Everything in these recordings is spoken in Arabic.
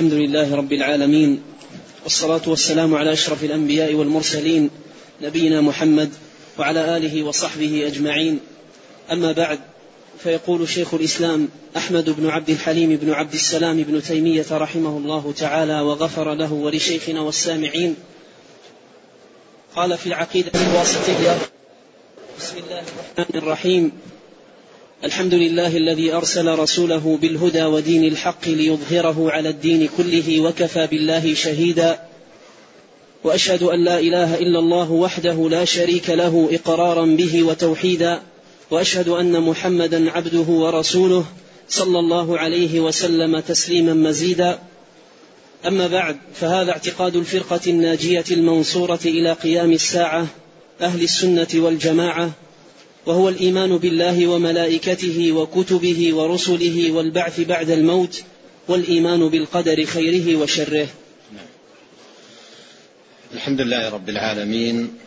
الحمد لله رب العالمين والصلاة والسلام على أشرف الأنبياء والمرسلين نبينا محمد وعلى آله وصحبه أجمعين. أما بعد فيقول شيخ الإسلام أحمد بن عبد الحليم بن عبد السلام بن تيمية رحمه الله تعالى وغفر له ولشيخنا والسامعين. قال في العقيدة الواسطية بسم الله الرحمن الرحيم. الحمد لله الذي أرسل رسوله بالهدى ودين الحق ليظهره على الدين كله وكفى بالله شهيدا. وأشهد أن لا إله إلا الله وحده لا شريك له إقرارا به وتوحيدا. وأشهد أن محمدا عبده ورسوله صلى الله عليه وسلم تسليما مزيدا. أما بعد فهذا اعتقاد الفرقة الناجية المنصورة إلى قيام الساعة أهل السنة والجماعة وهو الإيمان بالله وملائكته وكتبه ورسله والبعث بعد الموت والإيمان بالقدر خيره وشره. الحمد لله رب العالمين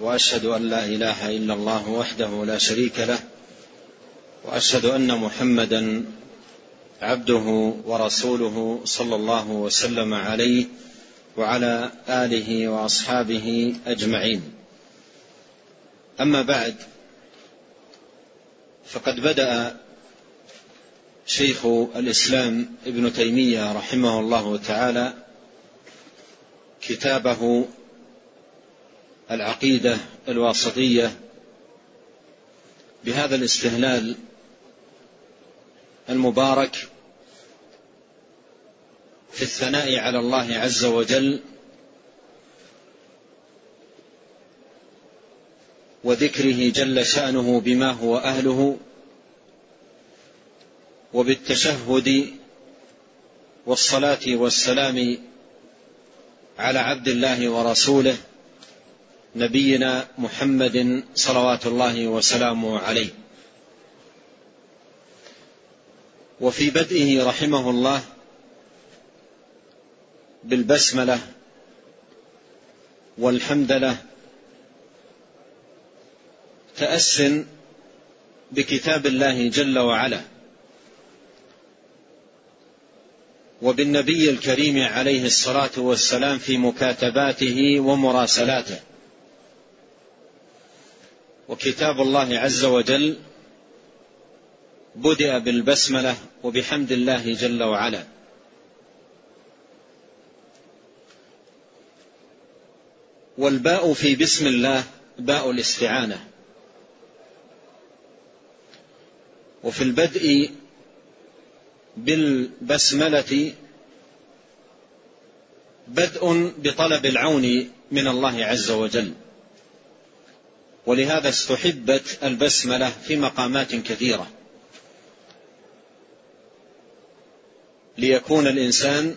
وأشهد أن لا إله إلا الله وحده لا شريك له وأشهد أن محمدا عبده ورسوله صلى الله وسلم عليه وعلى آله وأصحابه أجمعين. أما بعد فقد بدأ شيخ الإسلام ابن تيمية رحمه الله تعالى كتابه العقيدة الواسطية بهذا الاستهلال المبارك في الثناء على الله عز وجل وذكره جل شأنه بما هو أهله وبالتشهد والصلاة والسلام على عبد الله ورسوله نبينا محمد صلوات الله وسلامه عليه. وفي بدئه رحمه الله بالبسملة والحمدله تأس بكتاب الله جل وعلا وبالنبي الكريم عليه الصلاة والسلام في مكاتباته ومراسلاته. وكتاب الله عز وجل بدأ بالبسملة وبحمد الله جل وعلا. والباء في بسم الله باء الاستعانة. وفي البدء بالبسملة بدء بطلب العون من الله عز وجل. ولهذا استحبت البسملة في مقامات كثيرة. ليكون الإنسان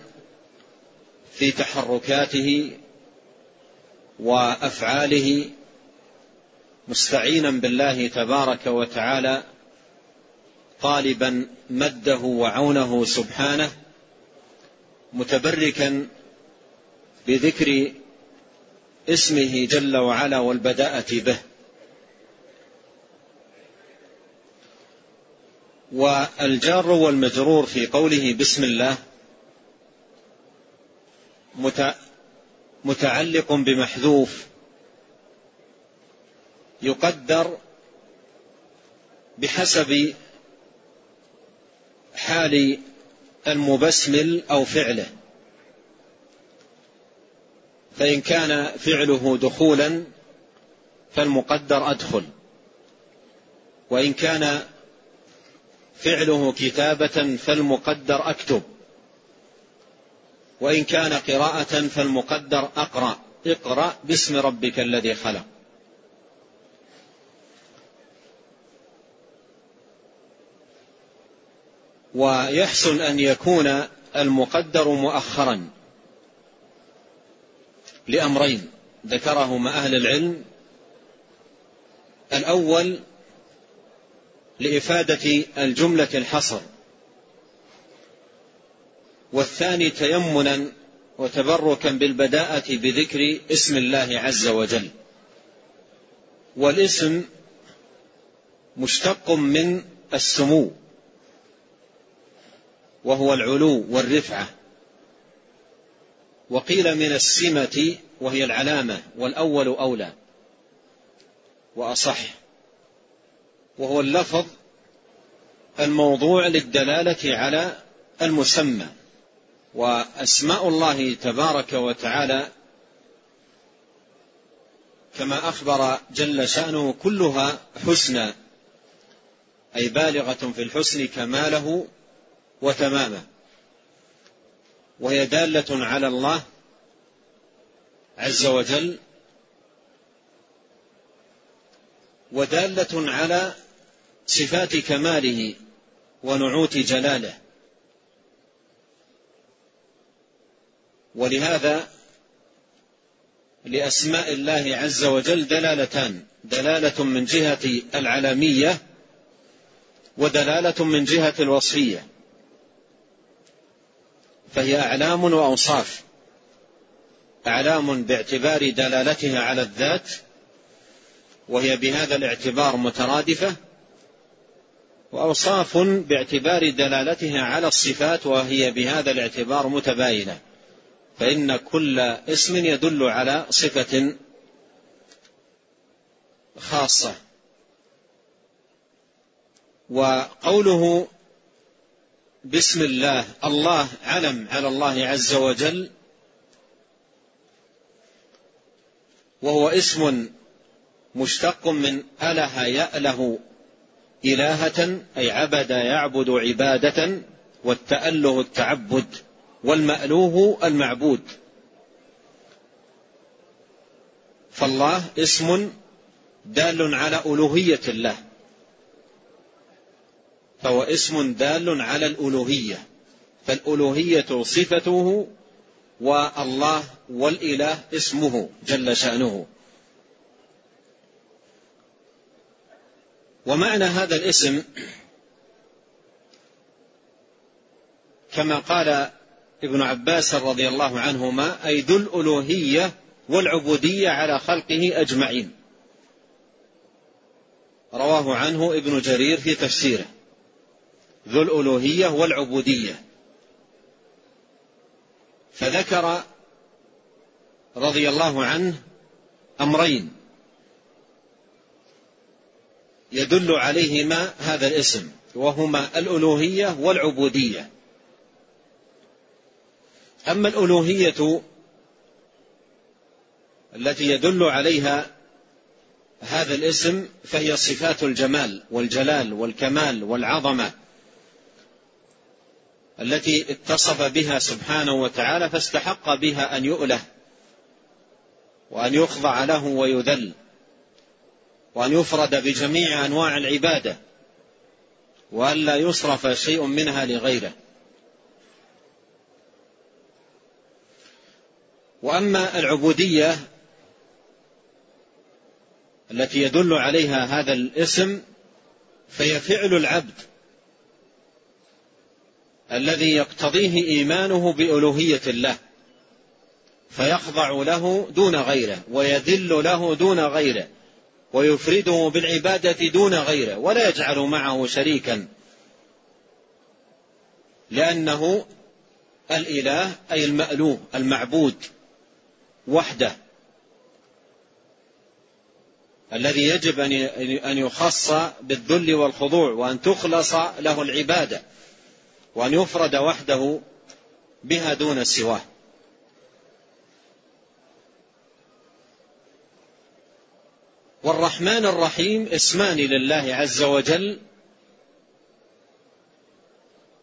في تحركاته وأفعاله مستعينا بالله تبارك وتعالى طالبا مده وعونه سبحانه متبركا بذكر اسمه جل وعلا والبداءة به. والجار والمجرور في قوله بسم الله متعلق بمحذوف يقدر بحسب حال المبسمل أو فعله. فإن كان فعله دخولا فالمقدر أدخل. وإن كان فعله كتابة فالمقدر أكتب. وإن كان قراءة فالمقدر أقرأ. اقرأ باسم ربك الذي خلق. ويحسن أن يكون المقدر مؤخرا لأمرين. ذكرهما أهل العلم. الأول لإفادة الجملة الحصر. والثاني تيمنا وتبركا بالبداءة بذكر اسم الله عز وجل. والاسم مشتق من السمو. وهو العلو والرفعة. وقيل من السمة وهي العلامة والأول أولى. وأصح. وهو اللفظ الموضوع للدلالة على المسمى. وأسماء الله تبارك وتعالى كما أخبر جل شأنه كلها حسنى أي بالغة في الحسن كماله وتمامه وهي دالة على الله عز وجل ودالة على صفات كماله ونعوت جلاله. ولهذا لأسماء الله عز وجل دلالتان دلالة من جهة العلمية ودلالة من جهة الوصفية. فهي أعلام وأوصاف. أعلام باعتبار دلالتها على الذات وهي بهذا الاعتبار مترادفة وأوصاف باعتبار دلالتها على الصفات وهي بهذا الاعتبار متباينة. فإن كل اسم يدل على صفة خاصة. وقوله بسم الله. الله علم على الله عز وجل. وهو اسم مشتق من أله يأله إلهة أي عبد يعبد عبادة والتأله التعبد والمألوه المعبود. فالله اسم دال على ألوهية الله. فهو اسم دال على الألوهية. فالألوهية صفته والله والإله اسمه جل شأنه. ومعنى هذا الاسم كما قال ابن عباس رضي الله عنهما أي ذو الألوهية والعبودية على خلقه أجمعين. رواه عنه ابن جرير في تفسيره. ذو الألوهية والعبودية. فذكر رضي الله عنه أمرين. يدل عليهما هذا الاسم وهما الألوهية والعبودية. أما الألوهية التي يدل عليها هذا الاسم فهي صفات الجمال والجلال والكمال والعظمة. التي اتصف بها سبحانه وتعالى فاستحق بها أن يؤله وأن يخضع له ويذل وأن يفرد بجميع أنواع العبادة وأن لا يصرف شيء منها لغيره. وأما العبودية التي يدل عليها هذا الاسم فهي فعل العبد. الذي يقتضيه إيمانه بألوهية الله فيخضع له دون غيره ويذل له دون غيره ويفرده بالعبادة دون غيره ولا يجعل معه شريكا لأنه الإله أي المالوه المعبود وحده الذي يجب أن يخص بالذل والخضوع وأن تخلص له العبادة. وأن يفرد وحده بها دون سواه. والرحمن الرحيم اسمان لله عز وجل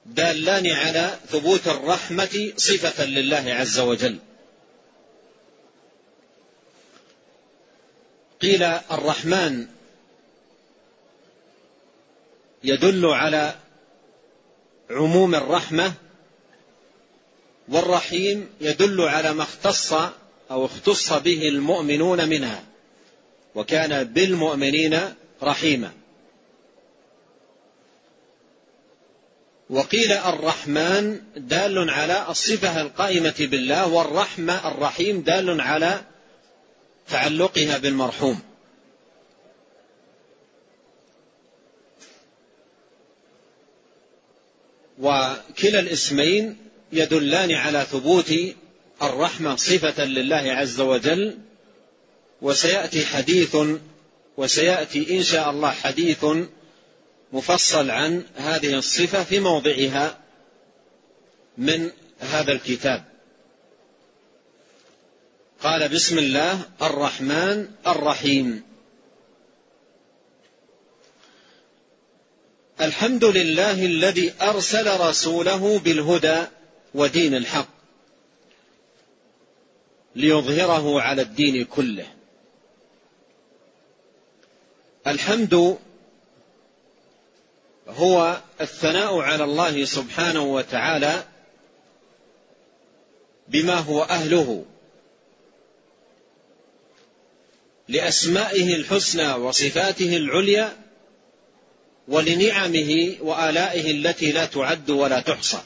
دالان على ثبوت الرحمة صفة لله عز وجل. قيل الرحمن يدل على عموم الرحمة والرحيم يدل على ما اختص أو اختص به المؤمنون منها وكان بالمؤمنين رحيما. وقيل الرحمن دال على الصفة القائمة بالله والرحمة الرحيم دال على تعلقها بالمرحوم. وكلا الاسمين يدلان على ثبوت الرحمة صفة لله عز وجل وسيأتي حديث وسيأتي إن شاء الله حديث مفصل عن هذه الصفة في موضعها من هذا الكتاب. قال بسم الله الرحمن الرحيم. الحمد لله الذي أرسل رسوله بالهدى ودين الحق ليظهره على الدين كله. الحمد هو الثناء على الله سبحانه وتعالى بما هو أهله لأسمائه الحسنى وصفاته العليا ولنعمه وآلائه التي لا تعد ولا تحصى.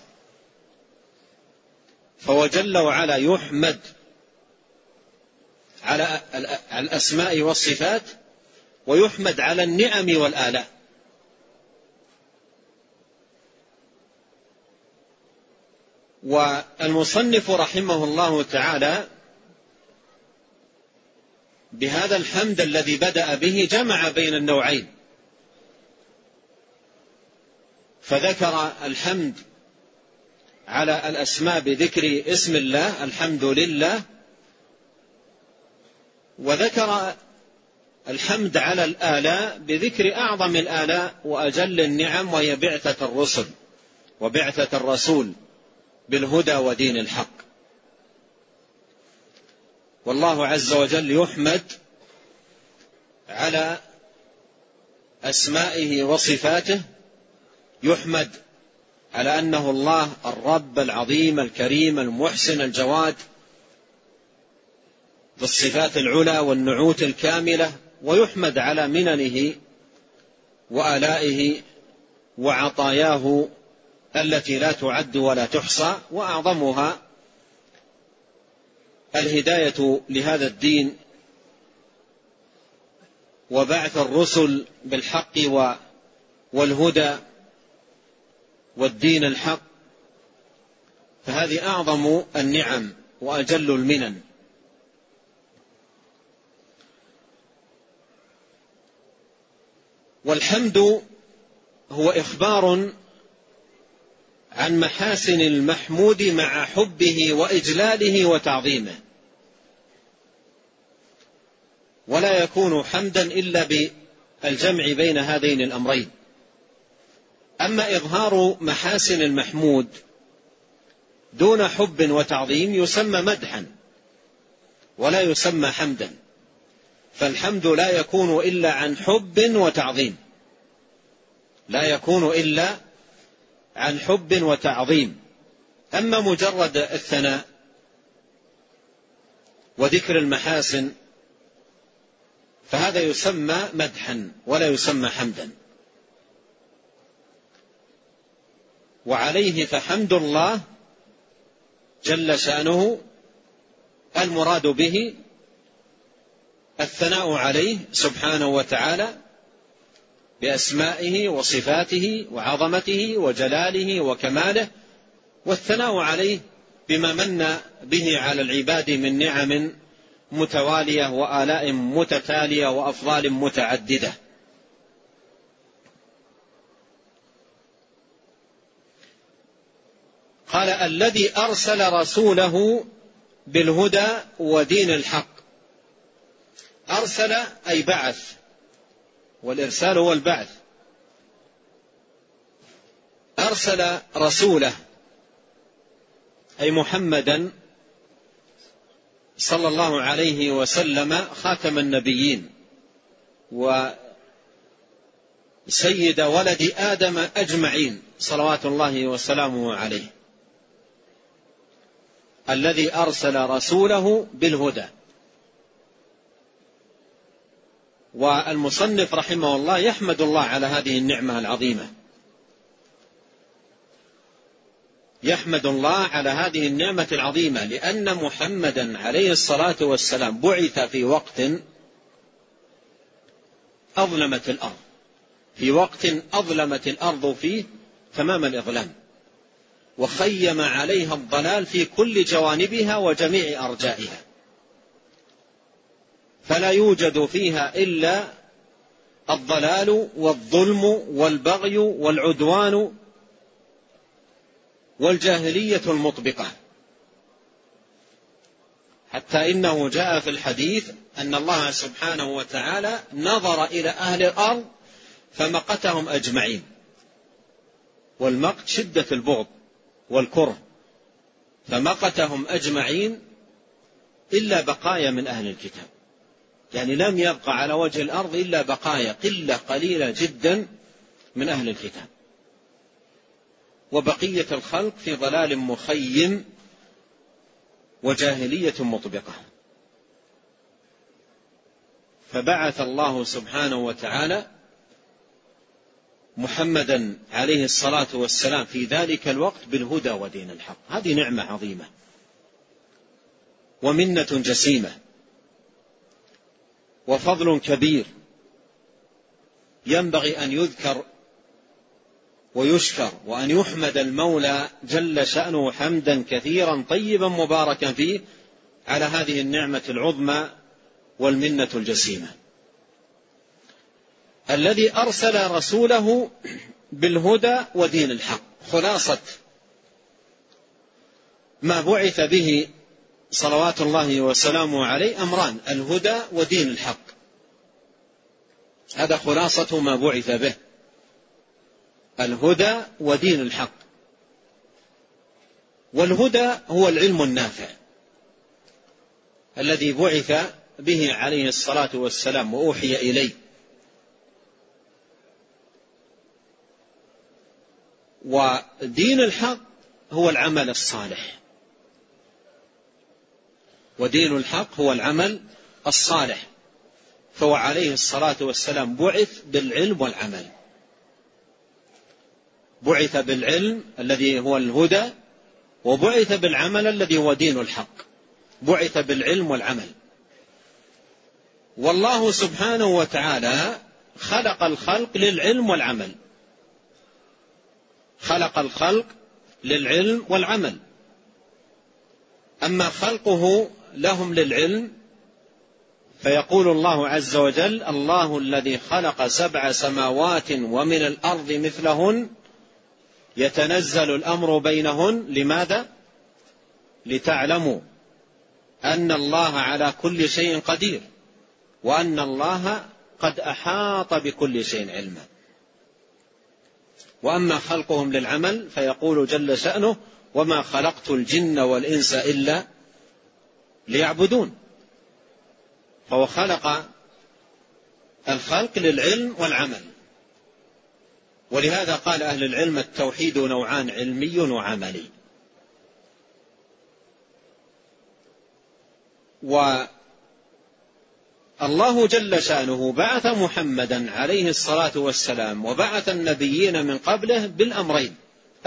فهو جل وعلا يحمد على الأسماء والصفات ويحمد على النعم والآلاء. والمصنف رحمه الله تعالى بهذا الحمد الذي بدأ به جمع بين النوعين. فذكر الحمد على الأسماء بذكر اسم الله الحمد لله. وذكر الحمد على الآلاء بذكر أعظم الآلاء وأجل النعم وهي بعثة الرسل وبعثة الرسول بالهدى ودين الحق. والله عز وجل يحمد على أسمائه وصفاته يحمد على أنه الله الرب العظيم الكريم المحسن الجواد بالصفات العلى والنعوت الكاملة ويحمد على مننه وآلائه وعطاياه التي لا تعد ولا تحصى وأعظمها الهداية لهذا الدين وبعث الرسل بالحق والهدى والدين الحق فهذه أعظم النعم وأجل المنن. والحمد هو إخبار عن محاسن المحمود مع حبه وإجلاله وتعظيمه. ولا يكون حمدا إلا بالجمع بين هذين الأمرين. أما إظهار محاسن المحمود دون حب وتعظيم يسمى مدحا ولا يسمى حمدا فالحمد لا يكون إلا عن حب وتعظيم. لا يكون إلا عن حب وتعظيم. أما مجرد الثناء وذكر المحاسن فهذا يسمى مدحا ولا يسمى حمدا. وعليه فحمد الله جل شأنه المراد به الثناء عليه سبحانه وتعالى بأسمائه وصفاته وعظمته وجلاله وكماله والثناء عليه بما من به على العباد من نعم متوالية وآلاء متتالية وأفضال متعددة. قال الذي أرسل رسوله بالهدى ودين الحق. أرسل أي بعث. والإرسال هو البعث. أرسل رسوله أي محمدا صلى الله عليه وسلم خاتم النبيين. وسيد ولد آدم أجمعين. صلوات الله وسلامه عليه. الذي أرسل رسوله بالهدى. والمصنف رحمه الله يحمد الله على هذه النعمة العظيمة. يحمد الله على هذه النعمة العظيمة لأن محمدا عليه الصلاة والسلام بعث في وقت أظلمت الأرض. في وقت أظلمت الأرض فيه تمام الإظلام. وخيم عليها الضلال في كل جوانبها وجميع أرجائها. فلا يوجد فيها إلا الضلال والظلم والبغي والعدوان والجاهلية المطبقة. حتى إنه جاء في الحديث أن الله سبحانه وتعالى نظر إلى أهل الأرض فمقتهم أجمعين. والمقت شدة البغض. والكره. فمقتهم أجمعين إلا بقايا من أهل الكتاب. يعني لم يبقى على وجه الأرض إلا بقايا قلة قليلة جدا من أهل الكتاب. وبقية الخلق في ضلال مخيم وجاهلية مطبقة. فبعث الله سبحانه وتعالى محمدا عليه الصلاة والسلام في ذلك الوقت بالهدى ودين الحق. هذه نعمة عظيمة ومنة جسيمة وفضل كبير ينبغي أن يذكر ويشكر وأن يحمد المولى جل شأنه حمدا كثيرا طيبا مباركا فيه على هذه النعمة العظمى والمنة الجسيمة. الذي أرسل رسوله بالهدى ودين الحق خلاصة ما بعث به صلوات الله وسلامه عليه أمران الهدى ودين الحق. هذا خلاصة ما بعث به الهدى ودين الحق. والهدى هو العلم النافع الذي بعث به عليه الصلاة والسلام وأوحي إليه. ودين الحق هو العمل الصالح. ودين الحق هو العمل الصالح. فهو عليه الصلاة والسلام بعث بالعلم والعمل. بعث بالعلم الذي هو الهدى وبعث بالعمل الذي هو دين الحق. بعث بالعلم والعمل. والله سبحانه وتعالى خلق الخلق للعلم والعمل. خلق الخلق للعلم والعمل. أما خلقه لهم للعلم فيقول الله عز وجل الله الذي خلق سبع سماوات ومن الأرض مثلهن يتنزل الأمر بينهن لماذا؟ لتعلموا أن الله على كل شيء قدير وأن الله قد أحاط بكل شيء علما. وأما خلقهم للعمل فيقول جل شأنه وما خلقت الجن والإنس إلا ليعبدون. فهو خلق الخلق للعلم والعمل. ولهذا قال أهل العلم التوحيد نوعان علمي وعملي. والله جل شأنه بعث محمدا عليه الصلاة والسلام وبعث النبيين من قبله بالأمرين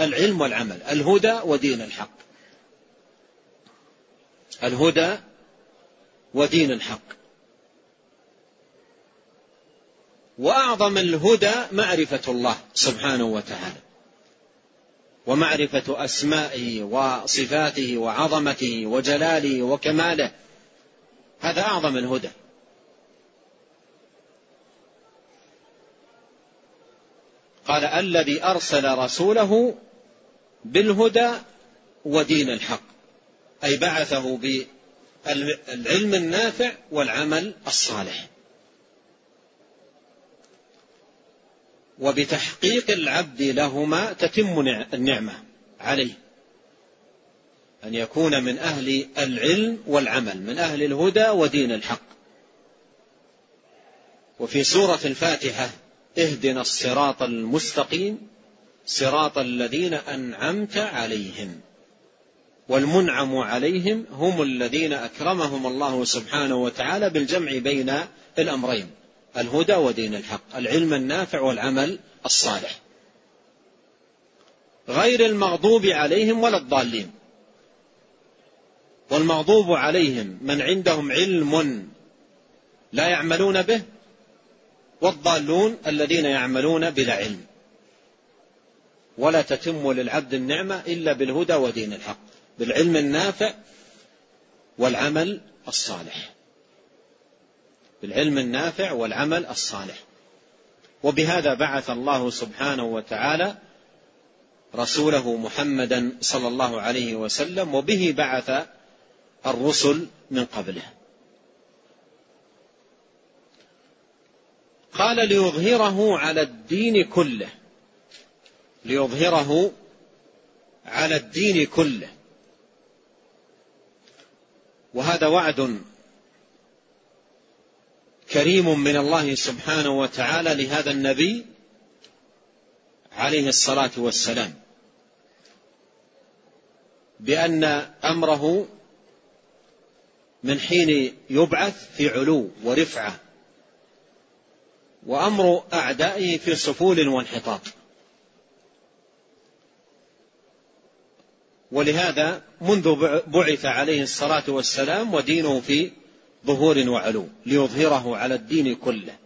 العلم والعمل الهدى ودين الحق. الهدى ودين الحق. وأعظم الهدى معرفة الله سبحانه وتعالى ومعرفة أسمائه وصفاته وعظمته وجلاله وكماله. هذا أعظم الهدى. قال الذي أرسل رسوله بالهدى ودين الحق أي بعثه بالعلم النافع والعمل الصالح. وبتحقيق العبد لهما تتم النعمة عليه أن يكون من أهل العلم والعمل من أهل الهدى ودين الحق. وفي سورة الفاتحة اهدنا الصراط المستقيم صراط الذين أنعمت عليهم. والمنعم عليهم هم الذين أكرمهم الله سبحانه وتعالى بالجمع بين الأمرين الهدى ودين الحق العلم النافع والعمل الصالح. غير المغضوب عليهم ولا الضالين. والمغضوب عليهم من عندهم علم لا يعملون به والضالون الذين يعملون بلا علم. ولا تتم للعبد النعمة إلا بالهدى ودين الحق. بالعلم النافع والعمل الصالح. بالعلم النافع والعمل الصالح. وبهذا بعث الله سبحانه وتعالى رسوله محمدا صلى الله عليه وسلم وبه بعث الرسل من قبله. قال ليظهره على الدين كله. ليظهره على الدين كله. وهذا وعد كريم من الله سبحانه وتعالى لهذا النبي عليه الصلاة والسلام. بأن أمره من حين يبعث في علو ورفعة. وأمر أعدائه في سفول وانحطاط. ولهذا منذ بعث عليه الصلاة والسلام ودينه في ظهور وعلو ليظهره على الدين كله.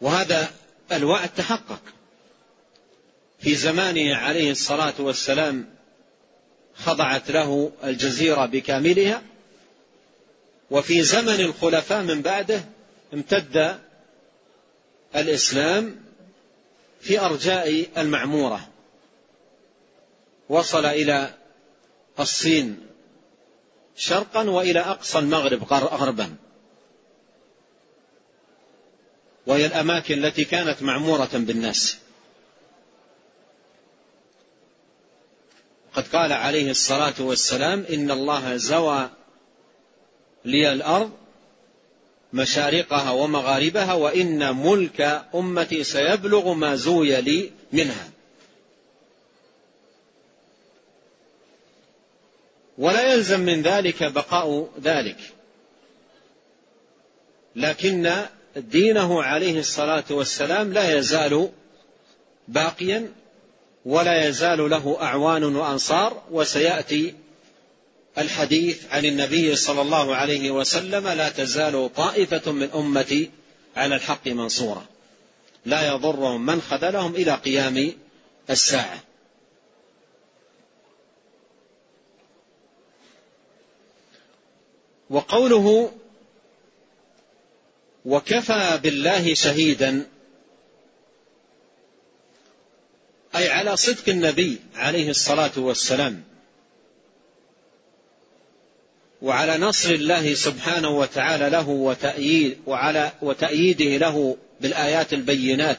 وهذا الوعد تحقق في زمانه عليه الصلاة والسلام خضعت له الجزيرة بكاملها وفي زمن الخلفاء من بعده امتد الإسلام في أرجاء المعمورة. وصل إلى الصين شرقا وإلى أقصى المغرب غربا. وهي الأماكن التي كانت معمورة بالناس. قد قال عليه الصلاة والسلام إن الله زوى لي الأرض مشارقها ومغاربها وإن ملك أمتي سيبلغ ما زوي لي منها. ولا يلزم من ذلك بقاء ذلك. لكن دينه عليه الصلاة والسلام لا يزال باقيا ولا يزال له أعوان وأنصار وسيأتي الحديث عن النبي صلى الله عليه وسلم لا تزال طائفة من أمتي على الحق منصورة. لا يضرهم من خذلهم إلى قيام الساعة. وقوله وكفى بالله شهيدا أي على صدق النبي عليه الصلاة والسلام وعلى نصر الله سبحانه وتعالى له وتأييد وعلى وتأييده له بالآيات البينات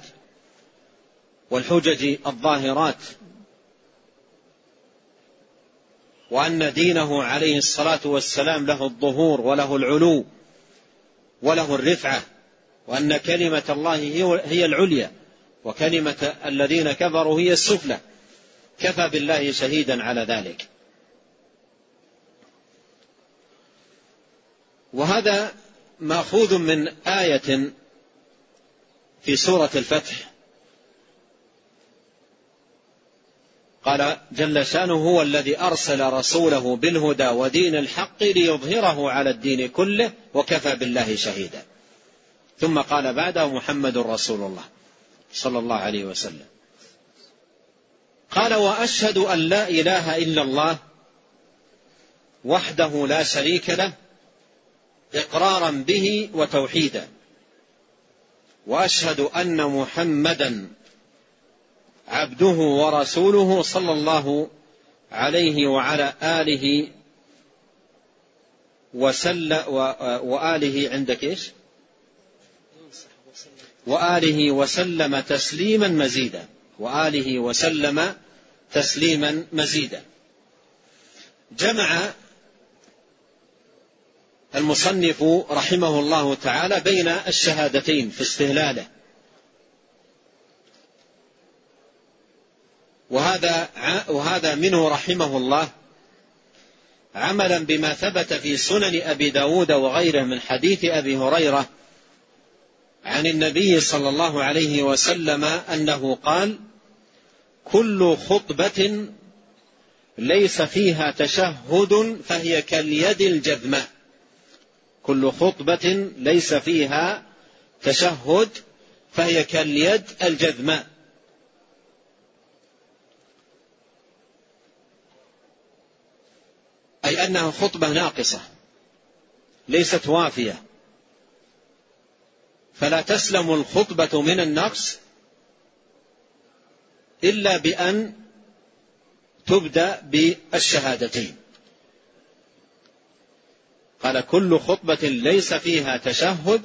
والحجج الظاهرات. وأن دينه عليه الصلاة والسلام له الظهور وله العلو وله الرفعة. وأن كلمة الله هي العليا. وكلمة الذين كفروا هي السفلى. كفى بالله شهيدا على ذلك. وهذا مأخوذ من آية في سورة الفتح. قال جل شأنه هو الذي أرسل رسوله بالهدى ودين الحق ليظهره على الدين كله وكفى بالله شهيدا. ثم قال بعده محمد رسول الله صلى الله عليه وسلم. قال وأشهد أن لا إله إلا الله وحده لا شريك له إقرارا به وتوحيدا. وأشهد أن محمدا عبده ورسوله صلى الله عليه وعلى آله وسل وآله عندك إيش؟ وآله وسلم تسليما مزيدا. وآله وسلم تسليما مزيدا. جمع المصنف رحمه الله تعالى بين الشهادتين في استهلاله. وهذا وهذا منه رحمه الله عملا بما ثبت في سنن أبي داود وغيره من حديث أبي هريرة عن النبي صلى الله عليه وسلم أنه قال كل خطبة ليس فيها تشهد فهي كاليد الجذمة. كل خطبة ليس فيها تشهد فهي كاليد الجذماء أي أنها خطبة ناقصة ليست وافية. فلا تسلم الخطبة من النقص إلا بأن تبدأ بالشهادتين. قال كل خطبة ليس فيها تشهد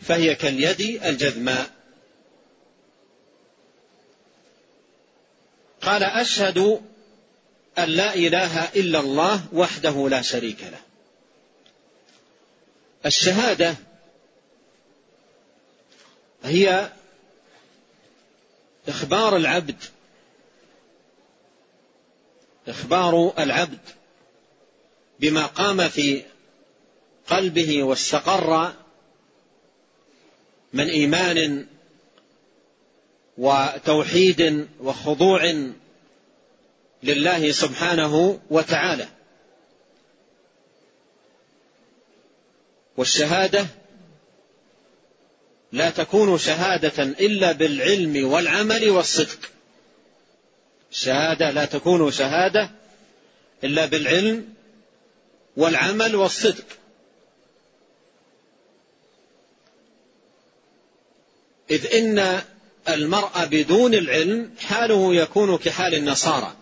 فهي كاليد الجذماء. قال أشهد أن لا إله إلا الله وحده لا شريك له. الشهادة هي إخبار العبد إخبار العبد. بما قام في قلبه واستقر من إيمان وتوحيد وخضوع لله سبحانه وتعالى. والشهادة لا تكون شهادة إلا بالعلم والعمل والصدق. الشهادة لا تكون شهادة إلا بالعلم والعمل والصدق. إذ إن المرء بدون العلم حاله يكون كحال النصارى.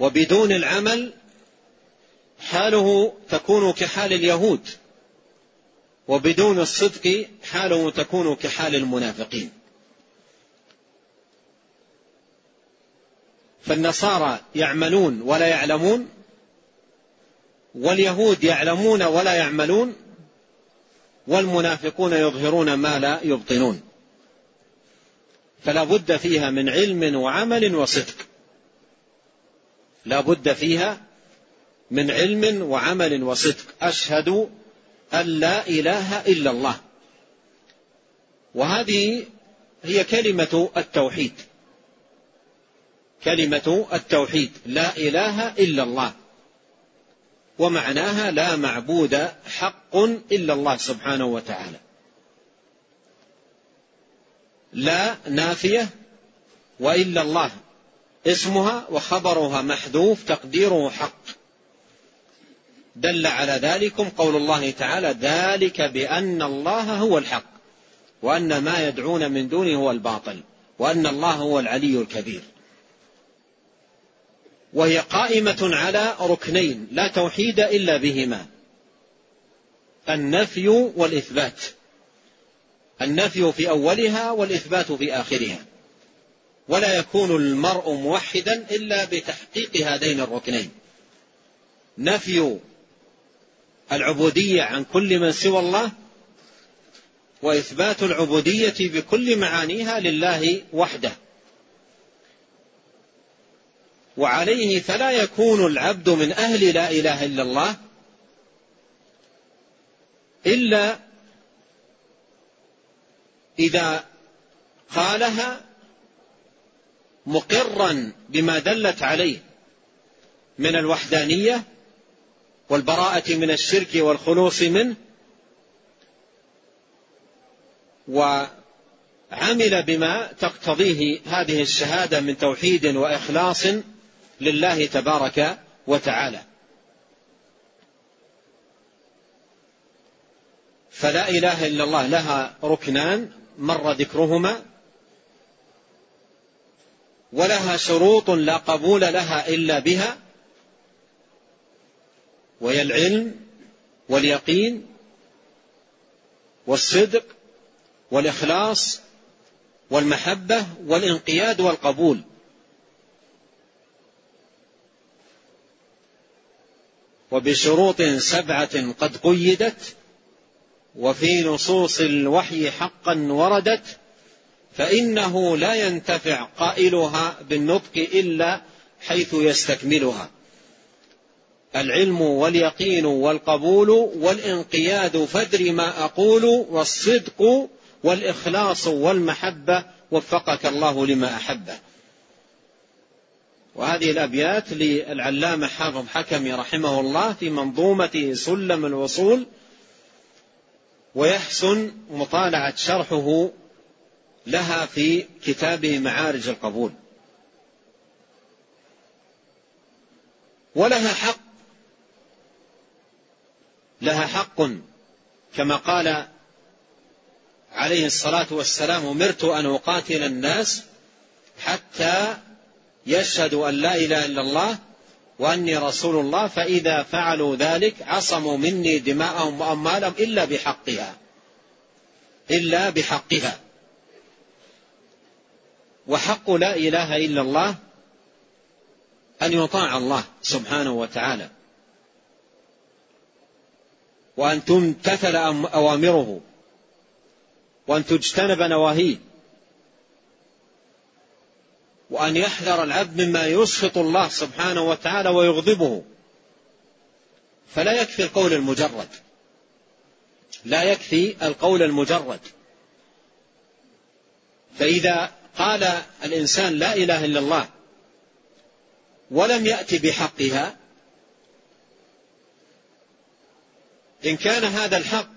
وبدون العمل حاله تكون كحال اليهود. وبدون الصدق حاله تكون كحال المنافقين. فالنصارى يعملون ولا يعلمون واليهود يعلمون ولا يعملون والمنافقون يظهرون ما لا يبطنون. فلا بد فيها من علم وعمل وصدق. لا بد فيها من علم وعمل وصدق. أشهد أن لا إله إلا الله. وهذه هي كلمة التوحيد. كلمة التوحيد. لا إله إلا الله. ومعناها لا معبود حق إلا الله سبحانه وتعالى. لا نافية وإلا الله. اسمها وخبرها محذوف تقديره حق. دل على ذلكم قول الله تعالى ذلك بأن الله هو الحق وأن ما يدعون من دونه هو الباطل وأن الله هو العلي الكبير. وهي قائمة على ركنين لا توحيد إلا بهما. النفي والإثبات. النفي في أولها والإثبات في آخرها. ولا يكون المرء موحدا إلا بتحقيق هذين الركنين. نفي العبودية عن كل من سوى الله وإثبات العبودية بكل معانيها لله وحده. وعليه فلا يكون العبد من أهل لا إله إلا الله إلا إذا قالها مقرا بما دلت عليه من الوحدانية والبراءة من الشرك والخلوص منه وعمل بما تقتضيه هذه الشهادة من توحيد وإخلاص لله تبارك وتعالى. فلا إله إلا الله لها ركنان مر ذكرهما ولها شروط لا قبول لها إلا بها وهي العلم واليقين والصدق والإخلاص والمحبة والانقياد والقبول. وبشروط سبعة قد قيدت وفي نصوص الوحي حقا وردت فإنه لا ينتفع قائلها بالنطق إلا حيث يستكملها. العلم واليقين والقبول والانقياد فدر ما أقول والصدق والإخلاص والمحبة وفقك الله لما أحبه. وهذه الأبيات للعلامة حافظ حكمي رحمه الله في منظومة سلم الوصول ويحسن مطالعة شرحه لها في كتابه معارج القبول. ولها حق لها حق كما قال عليه الصلاة والسلام أمرت أن أقاتل الناس حتى يشهدوا أن لا إله إلا الله وأني رسول الله فإذا فعلوا ذلك عصموا مني دماءهم وأموالهم إلا بحقها. إلا بحقها. وحق لا إله إلا الله أن يطاع الله سبحانه وتعالى. وأن تمتثل أوامره. وأن تجتنب نواهيه. وأن يحذر العبد مما يسخط الله سبحانه وتعالى ويغضبه. فلا يكفي القول المجرد. لا يكفي القول المجرد. فإذا قال الإنسان لا إله إلا الله ولم يأتي بحقها إن كان هذا الحق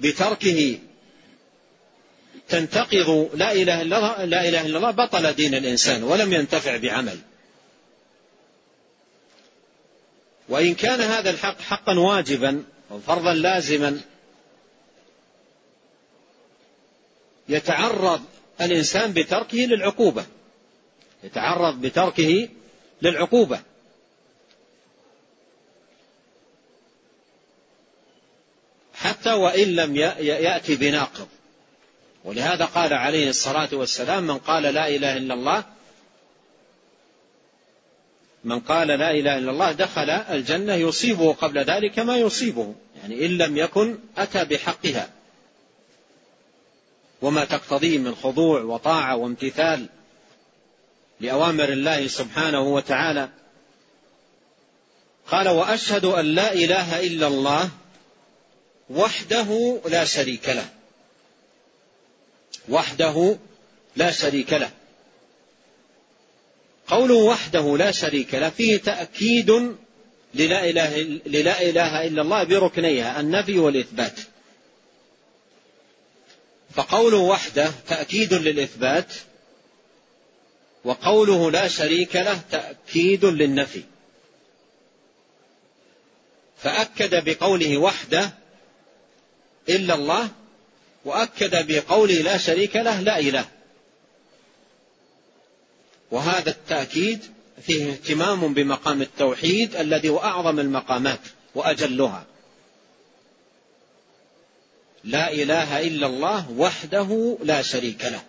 بتركه تنتقض لا إله إلا الله لا إله إلا الله بطل دين الإنسان ولم ينتفع بعمل. وإن كان هذا الحق حقا واجبا وفرضا لازما يتعرض الإنسان بتركه للعقوبة. يتعرض بتركه للعقوبة. حتى وإن لم يأتي بناقض. ولهذا قال عليه الصلاة والسلام من قال لا إله إلا الله من قال لا إله إلا الله دخل الجنة يصيبه قبل ذلك ما يصيبه يعني إن لم يكن أتى بحقها. وما تقتضيه من خضوع وطاعة وامتثال لأوامر الله سبحانه وتعالى. قال وأشهد أن لا إله إلا الله وحده لا شريك له. وحده لا شريك له. قوله وحده لا شريك له فيه تأكيد للا إله, للا إله إلا الله بركنيها النفي والإثبات. فقوله وحده تأكيد للإثبات وقوله لا شريك له تأكيد للنفي. فأكد بقوله وحده إلا الله وأكد بقوله لا شريك له لا إله. وهذا التأكيد فيه اهتمام بمقام التوحيد الذي هو أعظم المقامات وأجلها. لا إله إلا الله وحده لا شريك له.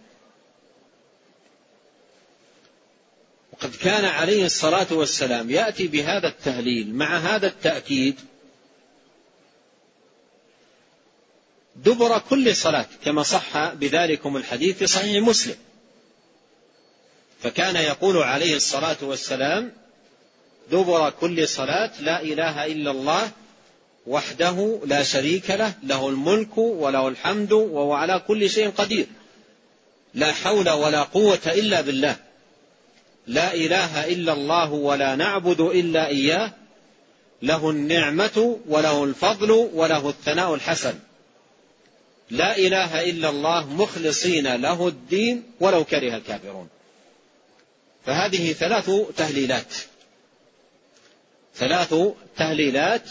وقد كان عليه الصلاة والسلام يأتي بهذا التهليل مع هذا التأكيد دبر كل صلاة كما صح بذلكم الحديث في صحيح مسلم. فكان يقول عليه الصلاة والسلام دبر كل صلاة لا إله إلا الله وحده لا شريك له له الملك وله الحمد وهو على كل شيء قدير. لا حول ولا قوة إلا بالله. لا إله إلا الله ولا نعبد إلا إياه. له النعمة وله الفضل وله الثناء الحسن. لا إله إلا الله مخلصين له الدين ولو كره الكافرون. فهذه ثلاث تهليلات. ثلاث تهليلات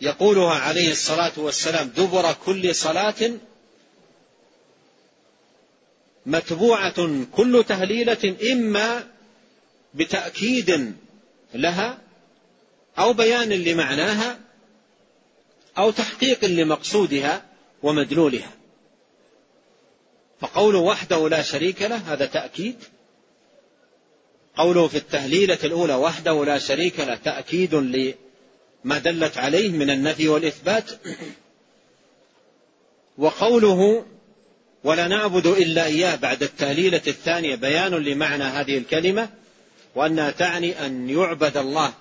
يقولها عليه الصلاة والسلام دبر كل صلاة متبوعة كل تهليلة إما بتأكيد لها أو بيان لمعناها أو تحقيق لمقصودها ومدلولها. فقوله وحده لا شريك له هذا تأكيد. قوله في التهليلة الأولى وحده لا شريك له تأكيد لما دلت عليه من النفي والإثبات. وقوله ولا نعبد إلا إياه بعد التهليلة الثانية بيان لمعنى هذه الكلمة وأنها تعني أن يعبد الله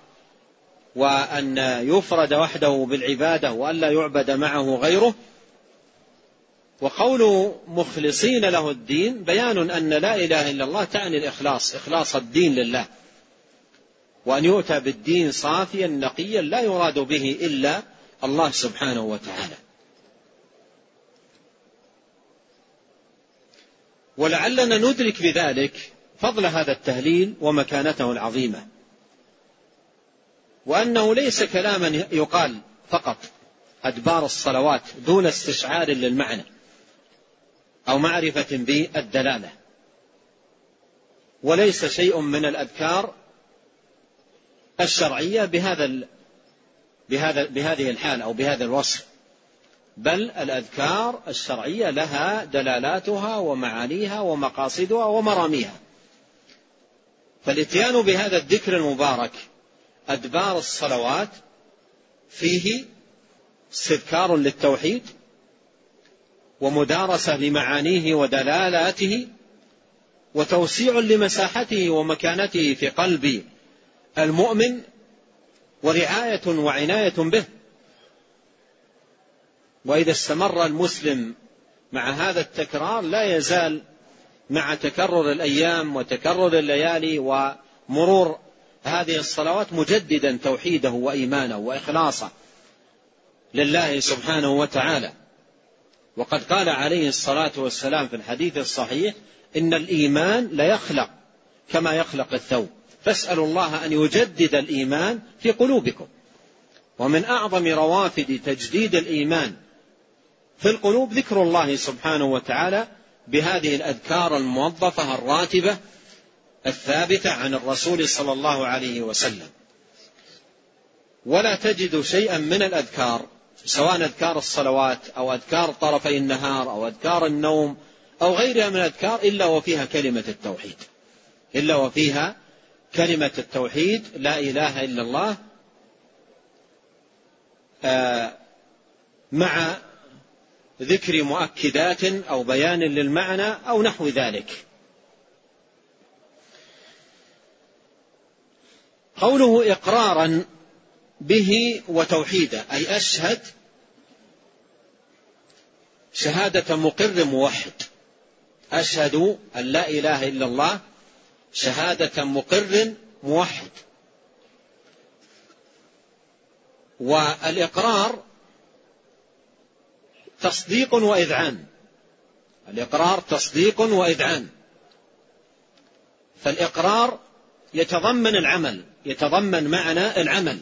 وأن يفرد وحده بالعبادة وألا يعبد معه غيره. وقول مخلصين له الدين بيان أن لا إله إلا الله تعني الإخلاص إخلاص الدين لله. وأن يؤتى بالدين صافيا نقيا لا يراد به إلا الله سبحانه وتعالى. ولعلنا ندرك بذلك فضل هذا التهليل ومكانته العظيمة. وأنه ليس كلاما يقال فقط أدبار الصلوات دون استشعار للمعنى أو معرفة بالدلالة. وليس شيء من الأذكار الشرعية بهذا بهذا بهذه الحال أو بهذا الوصف بل الأذكار الشرعية لها دلالاتها ومعانيها ومقاصدها ومراميها. فالإتيان بهذا الذكر المبارك أدبار الصلوات فيه استذكار للتوحيد ومدارسة لمعانيه ودلالاته وتوسيع لمساحته ومكانته في قلب المؤمن ورعاية وعناية به. وإذا استمر المسلم مع هذا التكرار لا يزال مع تكرر الأيام وتكرر الليالي ومرور هذه الصلوات مجددا توحيده وإيمانه وإخلاصه لله سبحانه وتعالى. وقد قال عليه الصلاة والسلام في الحديث الصحيح إن الإيمان ليخلق كما يخلق الثوب. فاسألوا الله أن يجدد الإيمان في قلوبكم. ومن أعظم روافد تجديد الإيمان في القلوب ذكر الله سبحانه وتعالى بهذه الأذكار الموظفة الراتبة الثابتة عن الرسول صلى الله عليه وسلم. ولا تجد شيئا من الأذكار سواء أذكار الصلوات أو أذكار طرفي النهار أو أذكار النوم أو غيرها من الأذكار إلا وفيها كلمة التوحيد. إلا وفيها كلمة التوحيد لا إله إلا الله آه، مع ذكر مؤكدات أو بيان للمعنى أو نحو ذلك. قوله إقرارا به وتوحيدا أي أشهد شهادة مقر موحد. أشهد أن لا إله إلا الله شهادة مقر موحد. والإقرار تصديق وإذعان. الإقرار تصديق وإذعان. فالإقرار يتضمن العمل. يتضمن معنى العمل.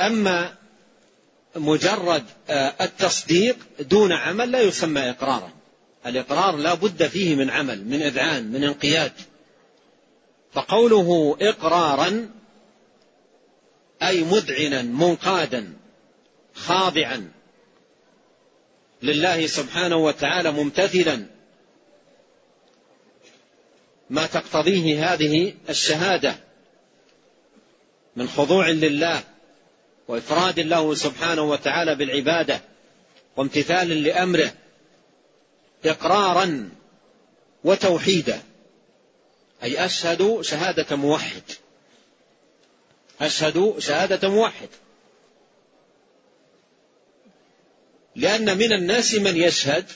أما مجرد آه، التصديق دون عمل لا يسمى إقرارا. الإقرار لا بد فيه من عمل من إذعان من انقياد. فقوله إقرارا أي مذعنا منقادا خاضعا لله سبحانه وتعالى ممتثلا ما تقتضيه هذه الشهادة. من خضوع لله وإفراد له سبحانه وتعالى بالعبادة وامتثال لأمره إقرارا وتوحيدا. أي أشهد شهادة موحد. أشهد شهادة موحد. لأن من الناس من يشهد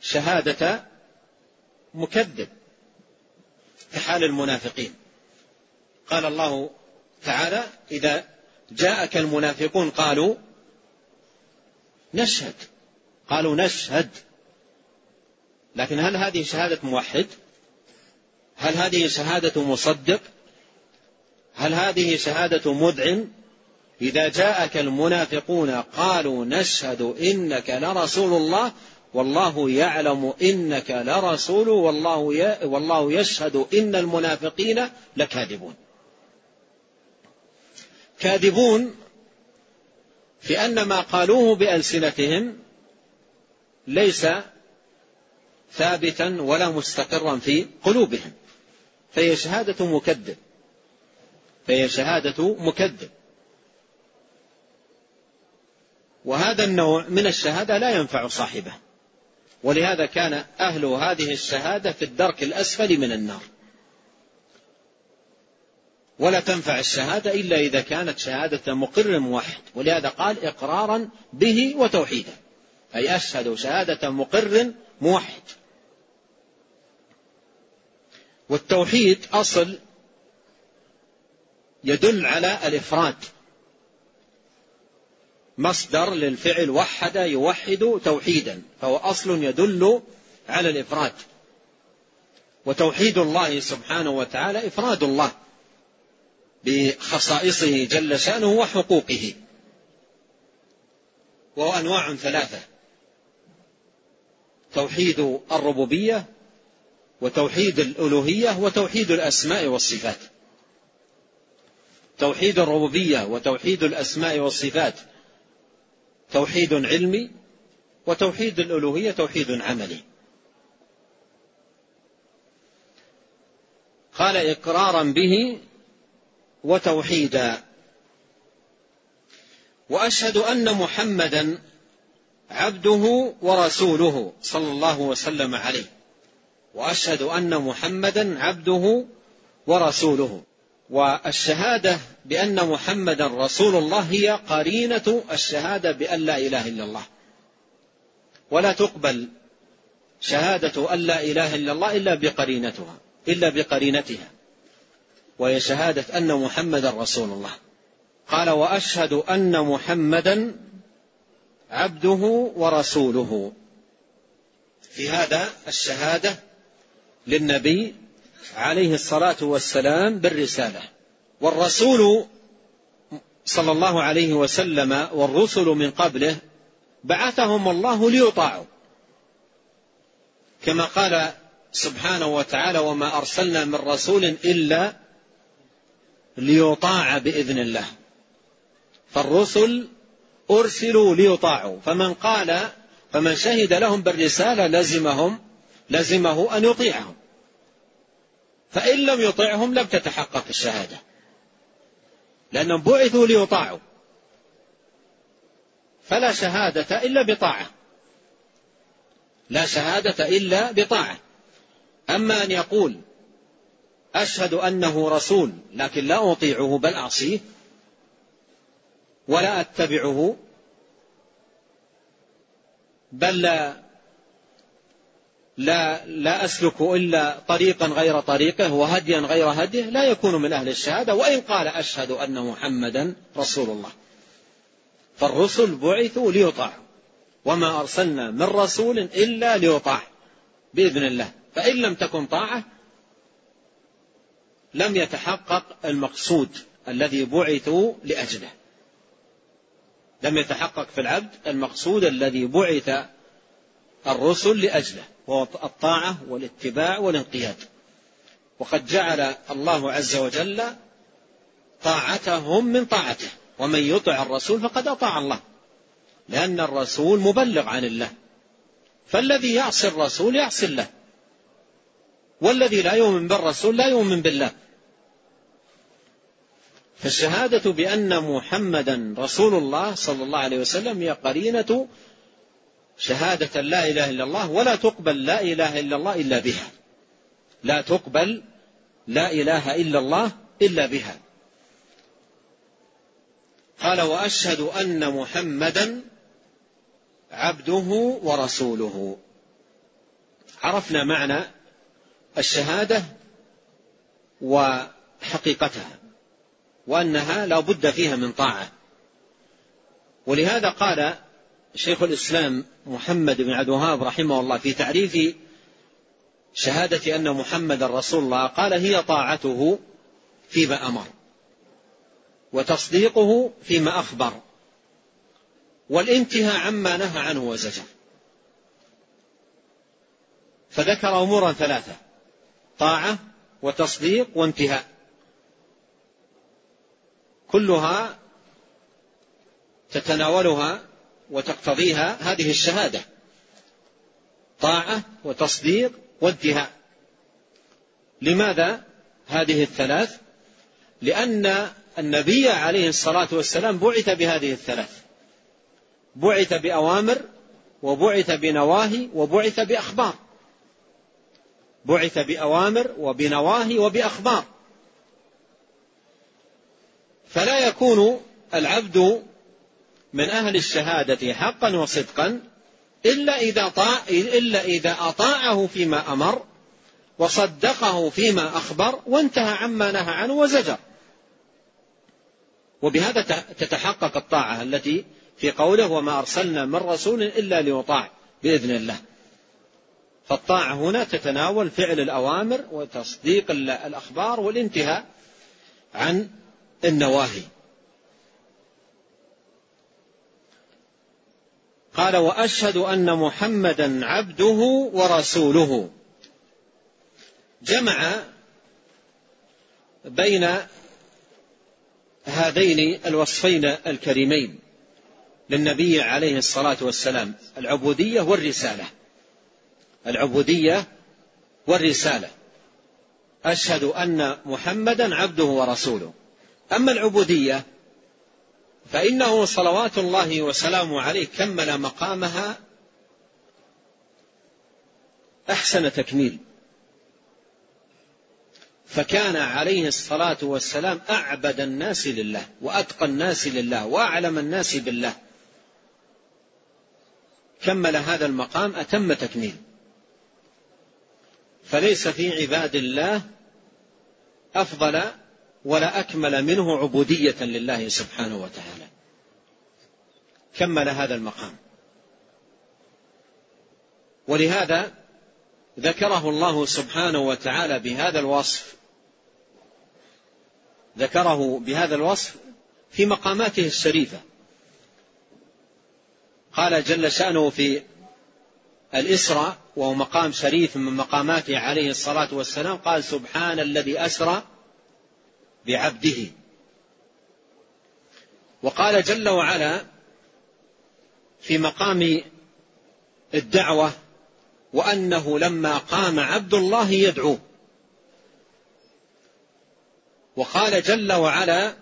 شهادة مكذب كحال المنافقين. قال الله تعالى إذا جاءك المنافقون قالوا نشهد. قالوا نشهد. لكن هل هذه شهادة موحد؟ هل هذه شهادة مصدق؟ هل هذه شهادة مذعن؟ إذا جاءك المنافقون قالوا نشهد إنك لرسول الله والله يعلم إنك لرسول والله والله يشهد إن المنافقين لكاذبون. كاذبون في أن ما قالوه بألسنتهم ليس ثابتا ولا مستقرا في قلوبهم. فهي شهادة مكذب. فهي شهادة مكذب. وهذا النوع من الشهادة لا ينفع صاحبه. ولهذا كان أهل هذه الشهادة في الدرك الأسفل من النار. ولا تنفع الشهادة إلا إذا كانت شهادة مقر موحد. ولهذا قال إقرارا به وتوحيدا. أي أشهد شهادة مقر موحد. والتوحيد أصل يدل على الإفراد. مصدر للفعل وحد يوحد توحيدا. فهو أصل يدل على الإفراد. وتوحيد الله سبحانه وتعالى إفراد الله. بخصائصه جل شأنه وحقوقه. وهو أنواع ثلاثة. توحيد الربوبية وتوحيد الألوهية وتوحيد الأسماء والصفات. توحيد الربوبية وتوحيد الأسماء والصفات. توحيد علمي وتوحيد الألوهية توحيد عملي. قال إقرارا به وتوحيدا. وأشهد أن محمدا عبده ورسوله صلى الله وسلم عليه. وأشهد أن محمدا عبده ورسوله. والشهادة بأن محمدا رسول الله هي قرينة الشهادة بأن لا إله إلا الله. ولا تقبل شهادة أن لا إله إلا الله إلا بقرينتها إلا بقرينتها. وهي شهادة أن محمدا رسول الله. قال وأشهد أن محمدا عبده ورسوله. في هذا الشهادة للنبي عليه الصلاة والسلام بالرسالة. والرسول صلى الله عليه وسلم والرسل من قبله بعثهم الله ليطاعوا. كما قال سبحانه وتعالى وما أرسلنا من رسول إلا ليطاع بإذن الله. فالرسل أرسلوا ليطاعوا. فمن قال فمن شهد لهم بالرسالة لزمهم لزمه أن يطيعهم. فإن لم يطعهم لم تتحقق الشهادة. لأنهم بعثوا ليطاعوا. فلا شهادة إلا بطاعة. لا شهادة إلا بطاعة. أما أن يقول أشهد أنه رسول لكن لا أطيعه بل أعصيه ولا أتبعه بل لا لا, لا أسلك إلا طريقا غير طريقه وهديا غير هديه لا يكون من أهل الشهادة وإن قال أشهد أن محمدا رسول الله. فالرسل بعثوا ليطاعوا وما أرسلنا من رسول إلا ليطاع بإذن الله. فإن لم تكن طاعة لم يتحقق المقصود الذي بعثوا لأجله. لم يتحقق في العبد المقصود الذي بعث الرسل لأجله وهو الطاعة والاتباع والانقياد. وقد جعل الله عز وجل طاعتهم من طاعته. ومن يطع الرسول فقد أطاع الله لأن الرسول مبلغ عن الله. فالذي يعصي الرسول يعصي الله والذي لا يؤمن بالرسول لا يؤمن بالله. فالشهادة بأن محمدا رسول الله صلى الله عليه وسلم هي قرينة شهادة لا إله إلا الله ولا تقبل لا إله إلا الله إلا بها. لا تقبل لا إله إلا الله إلا بها. قال وأشهد أن محمدا عبده ورسوله. عرفنا معنى الشهادة وحقيقتها. وأنها لا بد فيها من طاعة. ولهذا قال شيخ الإسلام محمد بن عبد الوهاب رحمه الله في تعريف شهادة أن محمد رسول الله قال هي طاعته فيما أمر وتصديقه فيما أخبر والانتهاء عما نهى عنه وزجر. فذكر أمورا ثلاثة طاعة وتصديق وانتهاء. كلها تتناولها وتقتضيها هذه الشهادة. طاعة وتصديق وانتهاء لماذا هذه الثلاث؟ لأن النبي عليه الصلاة والسلام بعث بهذه الثلاث. بعث بأوامر وبعث بنواهي وبعث بأخبار. بعث بأوامر وبنواهي وبأخبار. فلا يكون العبد من أهل الشهادة حقا وصدقا إلا إذا طاع إلا إذا أطاعه فيما أمر وصدقه فيما أخبر وانتهى عما نهى عنه وزجر. وبهذا تتحقق الطاعة التي في قوله وما أرسلنا من رسول إلا ليطاع بإذن الله. فالطاعة هنا تتناول فعل الأوامر وتصديق الأخبار والانتهاء عن النواهي. قال وأشهد أن محمدا عبده ورسوله. جمع بين هذين الوصفين الكريمين للنبي عليه الصلاة والسلام العبودية والرسالة. العبودية والرسالة. أشهد أن محمدا عبده ورسوله. أما العبودية فإنه صلوات الله وسلامه عليه كمل مقامها أحسن تكميل. فكان عليه الصلاة والسلام أعبد الناس لله وأتقى الناس لله وأعلم الناس بالله. كمل هذا المقام أتم تكميل. فليس في عباد الله أفضل ولا أكمل منه عبودية لله سبحانه وتعالى. كمل هذا المقام. ولهذا ذكره الله سبحانه وتعالى بهذا الوصف ذكره بهذا الوصف في مقاماته الشريفة. قال جل شأنه في الإسراء وهو مقام شريف من مقاماته عليه الصلاة والسلام قال سبحان الذي أسرى بعبده. وقال جل وعلا في مقام الدعوة وأنه لما قام عبد الله يدعوه وقال جل وعلا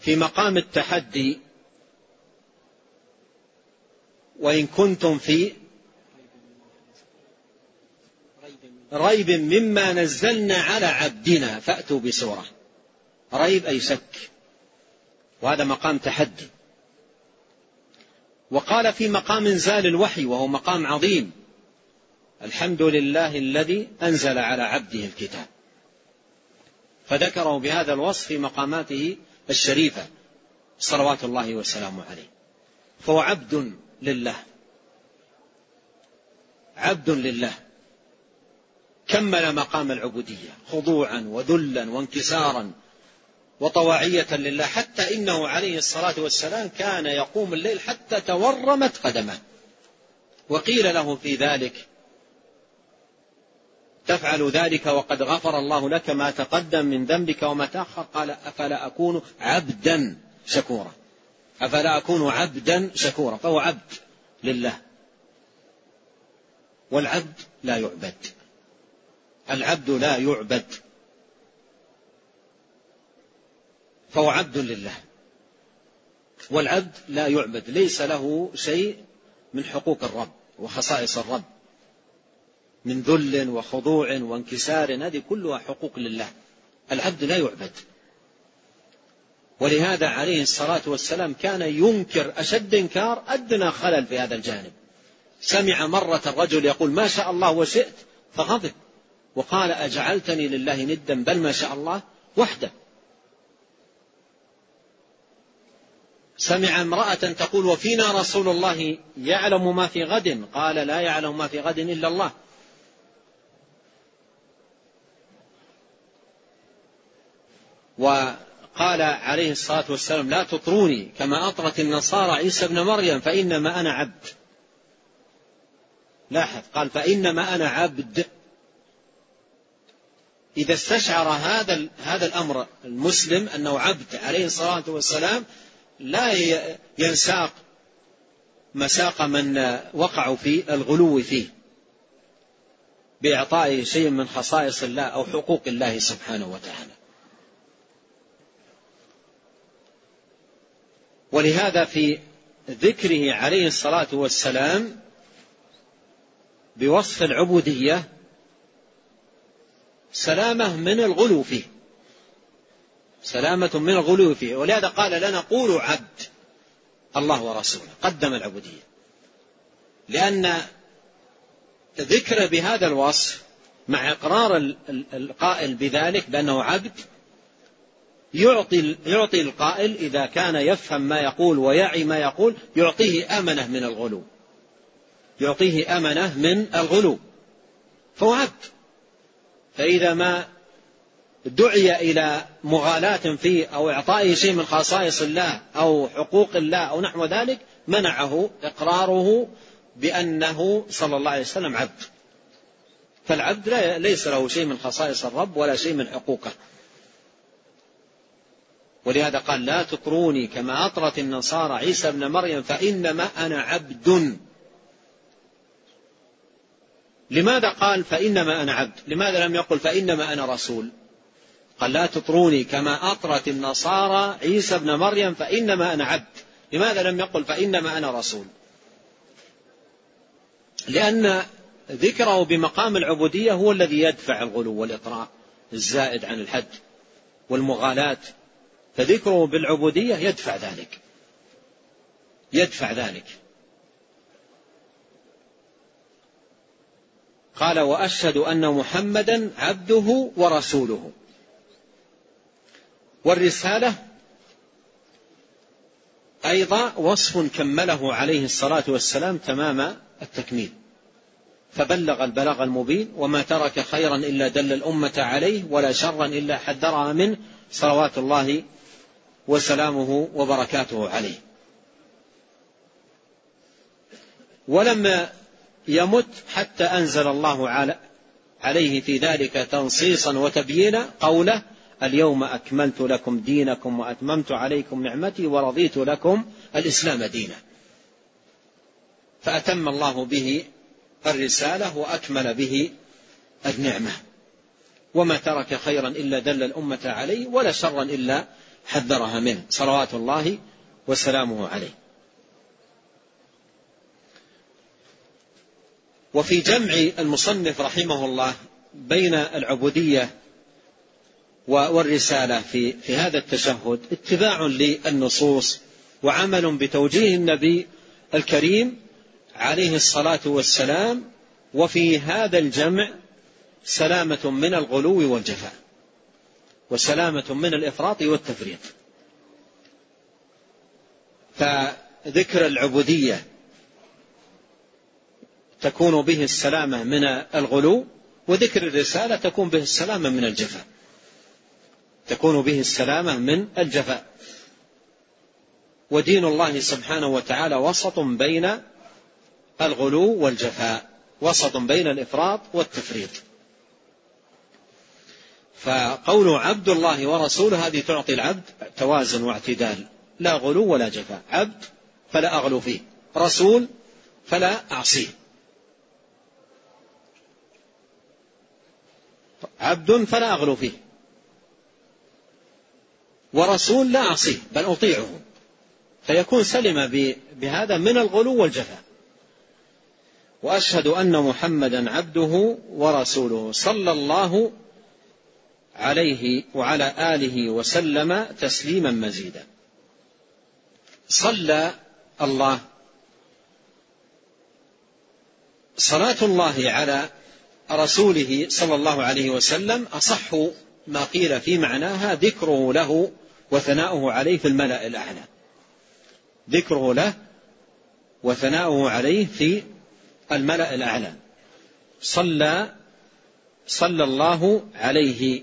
في مقام التحدي وإن كنتم في ريب مما نزلنا على عبدنا. فأتوا بسورة. ريب أي شك. وهذا مقام تحدي. وقال في مقام انزال الوحي وهو مقام عظيم. الحمد لله الذي أنزل على عبده الكتاب. فذكره بهذا الوصف في مقاماته الشريفة. صلوات الله وسلامه عليه. فهو عبد لله. عبد لله. كمل مقام العبودية خضوعا وذلا وانكسارا وطواعية لله حتى إنه عليه الصلاة والسلام كان يقوم الليل حتى تورمت قدمه وقيل له في ذلك تفعل ذلك وقد غفر الله لك ما تقدم من ذنبك وما تأخر؟ قال أفلا أكون عبدا شكورا. أفلا أكون عبدا شكورا فهو عبد لله. والعبد لا يعبد. العبد لا يعبد. فهو عبد لله. والعبد لا يعبد. ليس له شيء من حقوق الرب وخصائص الرب. من ذل وخضوع وانكسار هذه كلها حقوق لله. العبد لا يعبد. ولهذا عليه الصلاة والسلام كان ينكر أشد إنكار أدنى خلل في هذا الجانب. سمع مرة الرجل يقول ما شاء الله وشئت فغضب. وقال أجعلتني لله ندا بل ما شاء الله وحده. سمع امرأة تقول وفينا رسول الله يعلم ما في غد قال لا يعلم ما في غد إلا الله. وقال عليه الصلاة والسلام لا تطروني كما أطرت النصارى عيسى ابن مريم فإنما أنا عبد. لاحظ قال فإنما أنا عبد. إذا استشعر هذا هذا الأمر المسلم أنه عبد عليه الصلاة والسلام لا ينساق مساق من وقعوا في الغلو فيه بإعطائه شيء من خصائص الله أو حقوق الله سبحانه وتعالى. ولهذا في ذكره عليه الصلاة والسلام بوصف العبودية سلامة من الغلو فيه. سلامة من الغلو فيه. ولهذا قال لنا قولوا عبد الله ورسوله. قدم العبودية. لأن ذكر بهذا الوصف مع إقرار القائل بذلك بأنه عبد يعطي يعطي القائل إذا كان يفهم ما يقول ويعي ما يقول يعطيه أمنة من الغلو. يعطيه أمنة من الغلو. فهو عبد. فإذا ما دعي إلى مغالاة فيه أو إعطائه شيء من خصائص الله أو حقوق الله أو نحو ذلك منعه إقراره بأنه صلى الله عليه وسلم عبد. فالعبد ليس له شيء من خصائص الرب ولا شيء من حقوقه. ولهذا قال لا تطروني كما أطرت النصارى عيسى ابن مريم فإنما أنا عبد. لماذا قال فإنما أنا عبد؟ لماذا لم يقل فإنما أنا رسول؟ قال لا تطروني كما أطرت النصارى عيسى ابن مريم فإنما أنا عبد. لماذا لم يقل فإنما أنا رسول؟ لأن ذكره بمقام العبودية هو الذي يدفع الغلو والإطراء الزائد عن الحد والمغالاة. فذكره بالعبودية يدفع ذلك. يدفع ذلك. قال وأشهد أن محمدا عبده ورسوله. والرسالة أيضا وصف كمله عليه الصلاة والسلام تمام التكميل. فبلغ البلاغ المبين وما ترك خيرا إلا دل الأمة عليه ولا شرا إلا حذرها منه صلوات الله وسلامه وبركاته عليه. ولما يمت حتى أنزل الله عليه في ذلك تنصيصا وتبيينا قوله اليوم أكملت لكم دينكم وأتممت عليكم نعمتي ورضيت لكم الإسلام دينا. فأتم الله به الرسالة وأكمل به النعمة. وما ترك خيرا إلا دل الأمة عليه ولا شرا إلا حذرها منه. صلوات الله وسلامه عليه. وفي جمع المصنف رحمه الله بين العبودية والرسالة في, في هذا التشهد اتباع للنصوص وعمل بتوجيه النبي الكريم عليه الصلاة والسلام وفي هذا الجمع سلامة من الغلو والجفاء وسلامة من الإفراط والتفريط. فذكر العبودية تكون به السلامة من الغلو وذكر الرسالة تكون به السلامة من الجفاء. تكون به السلامة من الجفاء. ودين الله سبحانه وتعالى وسط بين الغلو والجفاء وسط بين الإفراط والتفريط. فقول عبد الله ورسوله هذه تعطي العبد توازن واعتدال لا غلو ولا جفاء. عبد فلا أغلو فيه رسول فلا أعصيه. عبد فلا أغلو فيه. ورسول لا أعصيه بل أطيعه. فيكون سلم بهذا من الغلو والجفاء. وأشهد أن محمدا عبده ورسوله صلى الله عليه وعلى آله وسلم تسليما مزيدا. صلى الله صلاة الله على رسوله صلى الله عليه وسلم أصح ما قيل في معناها ذكره له وثناؤه عليه في الملأ الأعلى. ذكره له وثناؤه عليه في الملأ الأعلى. صلى صلى الله عليه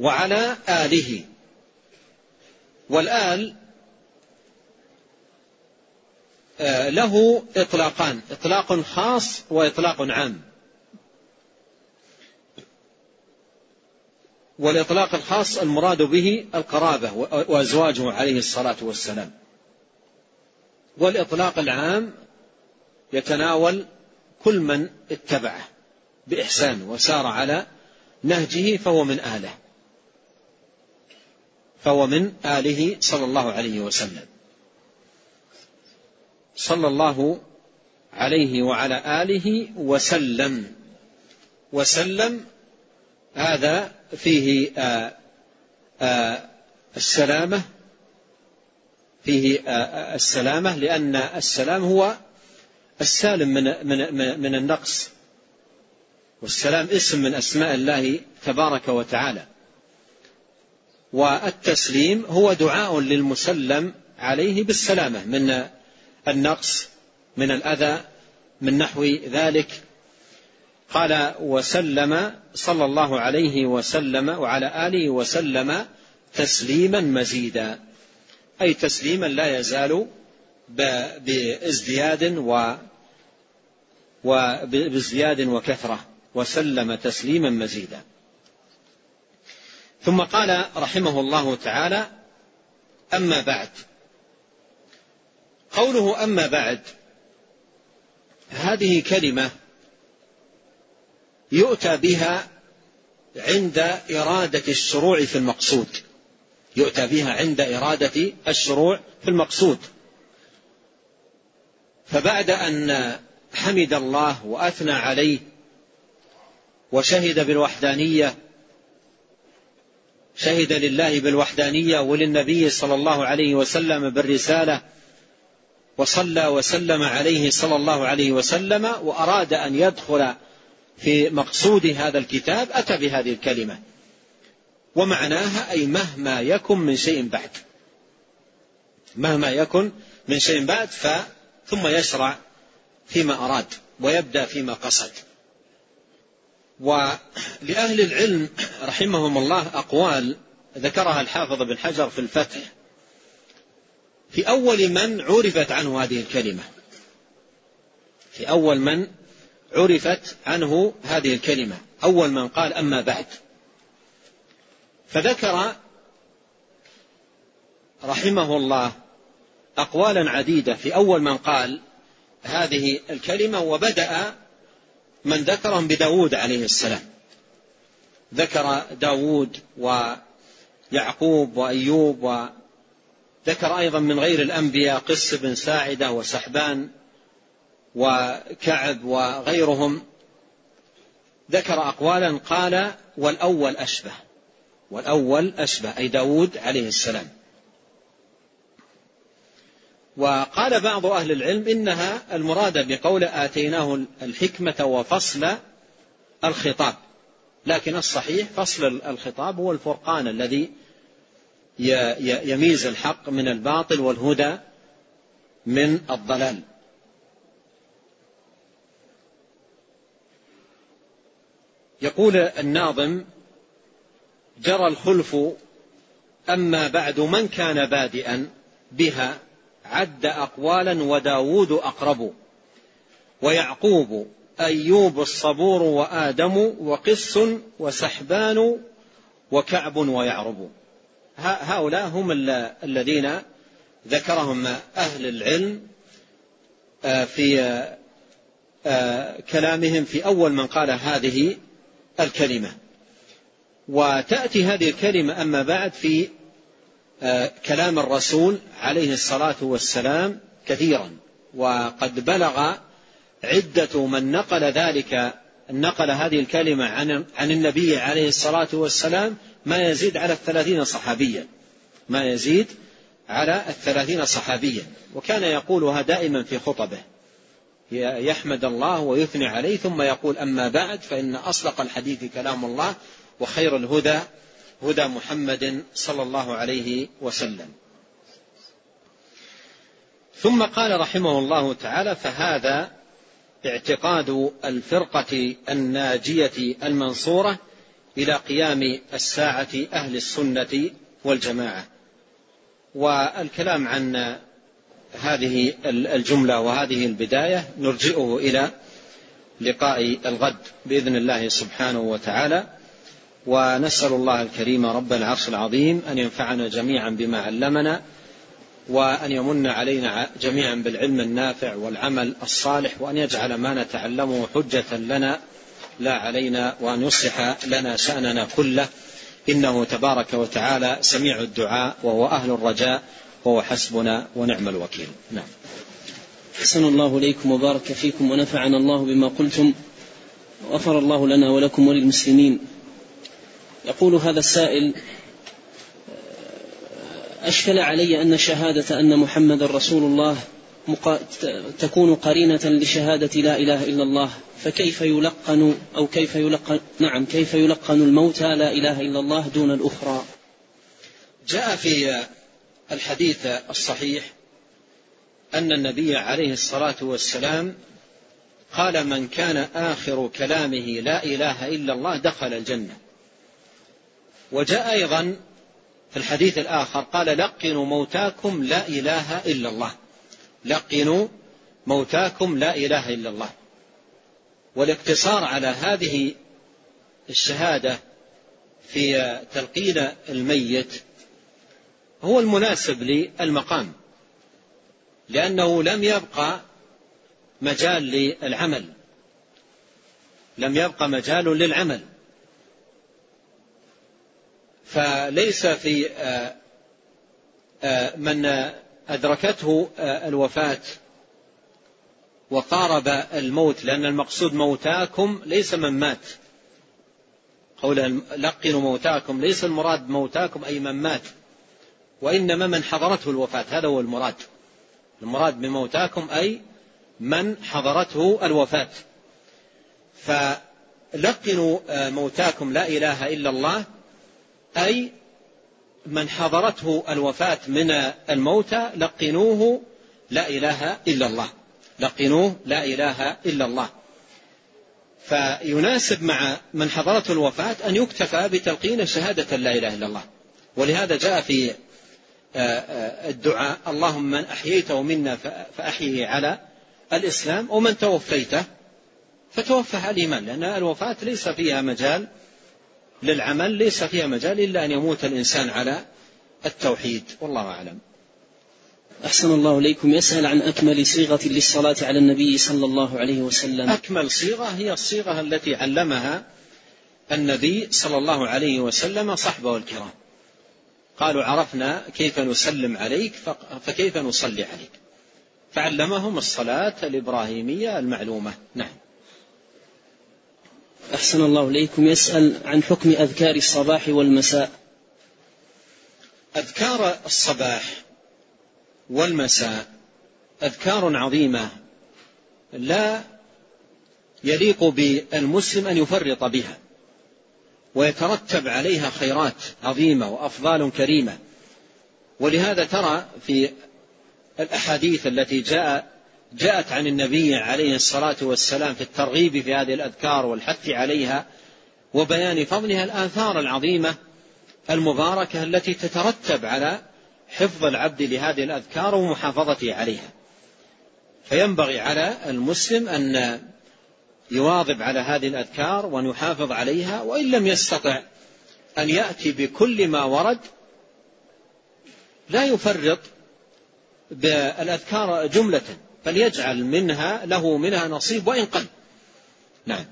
وعلى آله. والآل آه، له إطلاقان إطلاق خاص وإطلاق عام. والإطلاق الخاص المراد به القرابة وأزواجه عليه الصلاة والسلام. والإطلاق العام يتناول كل من اتبعه بإحسان وسار على نهجه فهو من آله. فهو من آله صلى الله عليه وسلم. صلى الله عليه وعلى آله وسلم. وسلم هذا فيه آآ آآ السلامة فيه آآ السلامة لأن السلام هو السالم من من من النقص. والسلام اسم من أسماء الله تبارك وتعالى. والتسليم هو دعاء للمسلم عليه بالسلامة من النقص من الأذى من نحو ذلك. قال وسلم صلى الله عليه وسلم وعلى آله وسلم تسليما مزيدا. أي تسليما لا يزال بازدياد و وبازدياد وكثرة. وسلم تسليما مزيدا. ثم قال رحمه الله تعالى أما بعد. قوله أما بعد هذه كلمة يؤتى بها عند إرادة الشروع في المقصود. يؤتى بها عند إرادة الشروع في المقصود. فبعد أن حمد الله وأثنى عليه وشهد بالوحدانية شهد لله بالوحدانية وللنبي صلى الله عليه وسلم بالرسالة وصلى وسلم عليه صلى الله عليه وسلم وأراد أن يدخل في مقصود هذا الكتاب أتى بهذه الكلمة. ومعناها أي مهما يكن من شيء بعد. مهما يكن من شيء بعد ف ثم يشرع فيما أراد ويبدأ فيما قصد. ولأهل العلم رحمهم الله أقوال ذكرها الحافظ بن حجر في الفتح. في أول من عرفت عنه هذه الكلمة. في أول من عرفت عنه هذه الكلمة. أول من قال أما بعد. فذكر رحمه الله أقوالا عديدة. في أول من قال هذه الكلمة وبدأ من ذكرهم بداود عليه السلام. ذكر داود ويعقوب وأيوب وذكر أيضا من غير الأنبياء قس بن ساعدة وسحبان وكعب وغيرهم ذكر أقوالا قال والأول أشبه والأول أشبه أي داود عليه السلام. وقال بعض أهل العلم إنها المراد بقول آتيناه الحكمة وفصل الخطاب لكن الصحيح فصل الخطاب هو الفرقان الذي يميز الحق من الباطل والهدى من الضلال. يقول الناظم جرى الخلف أما بعد من كان بادئا بها عد أقوالا وداود أقرب ويعقوب أيوب الصبور وآدم وقس وسحبان وكعب ويعرب. هؤلاء هم الذين ذكرهم أهل العلم آه، في آه، كلامهم في أول من قال هذه الكلمة. وتأتي هذه الكلمة أما بعد في آه، كلام الرسول عليه الصلاة والسلام كثيرا. وقد بلغ عدة من نقل ذلك نقل هذه الكلمة عن عن النبي عليه الصلاة والسلام ما يزيد على الثلاثين صحابيا. ما يزيد على الثلاثين صحابيا. وكان يقولها دائما في خطبه. يحمد الله ويثني عليه ثم يقول أما بعد فإن أصدق الحديث كلام الله وخير الهدى هدى محمد صلى الله عليه وسلم. ثم قال رحمه الله تعالى فهذا اعتقاد الفرقة الناجية المنصورة إلى قيام الساعة أهل السنة والجماعة. والكلام عن هذه الجملة وهذه البداية نرجئه إلى لقاء الغد بإذن الله سبحانه وتعالى. ونسأل الله الكريم رب العرش العظيم أن ينفعنا جميعا بما علمنا وأن يمن علينا جميعا بالعلم النافع والعمل الصالح وأن يجعل ما نتعلمه حجة لنا لا علينا وأن يصلح لنا شأننا كله. إنه تبارك وتعالى سميع الدعاء وهو أهل الرجاء. وهو حسبنا ونعم الوكيل. نعم. أحسن الله إليكم وبارك فيكم ونفعنا الله بما قلتم. وغفر الله لنا ولكم وللمسلمين. يقول هذا السائل أشكل علي أن شهادة أن محمد رسول الله تكون قرينة لشهادة لا إله إلا الله فكيف يلقن أو كيف يلقن نعم كيف يلقن الموتى لا إله إلا الله دون الأخرى؟ جاء في الحديث الصحيح أن النبي عليه الصلاة والسلام قال من كان آخر كلامه لا إله إلا الله دخل الجنة. وجاء أيضا في الحديث الآخر قال لقنوا موتاكم لا إله إلا الله. لقنوا موتاكم لا إله إلا الله. والاقتصار على هذه الشهادة في تلقين الميت هو المناسب للمقام لأنه لم يبقى مجال للعمل. لم يبقى مجال للعمل. فليس في آه، آه، من أدركته آه، الوفاة وقارب الموت لأن المقصود موتاكم ليس من مات. قول لقنوا موتاكم ليس المراد موتاكم أي من مات. وإنما من حضرته الوفاة. هذا هو المراد. المراد بموتاكم أي من حضرته الوفاة. فلقنوا موتاكم لا إله إلا الله أي من حضرته الوفاة من الموتى لقنوه لا إله إلا الله. لقنوه لا إله إلا الله. فيناسب مع من حضرته الوفاة أن يكتفى بتلقين شهادة لا إله إلا الله. ولهذا جاء في آه، آه، الدعاء. اللهم من أحييته منا فأحيه على الإسلام ومن توفيته فتوفى على الإيمان لأن الوفاة ليس فيها مجال للعمل ليس فيها مجال إلا أن يموت الإنسان على التوحيد. والله أعلم. أحسن الله إليكم. يسأل عن أكمل صيغة للصلاة على النبي صلى الله عليه وسلم. أكمل صيغة هي الصيغة التي علمها النبي صلى الله عليه وسلم صحبه الكرام. قالوا عرفنا كيف نسلم عليك فكيف نصلي عليك. فعلمهم الصلاة الإبراهيمية المعلومة. نعم. أحسن الله إليكم. يسأل عن حكم أذكار الصباح والمساء. أذكار الصباح والمساء أذكار عظيمة. لا يليق بالمسلم أن يفرط بها. ويترتب عليها خيرات عظيمة وأفضال كريمة. ولهذا ترى في الأحاديث التي جاء جاءت عن النبي عليه الصلاة والسلام في الترغيب في هذه الأذكار والحث عليها وبيان فضلها الآثار العظيمة المباركة التي تترتب على حفظ العبد لهذه الأذكار ومحافظته عليها. فينبغي على المسلم أن يواظب على هذه الأذكار وأن يحافظ عليها وإن لم يستطع أن يأتي بكل ما ورد لا يفرط بالأذكار جملة فليجعل منها له منها نصيب وإن قل. نعم.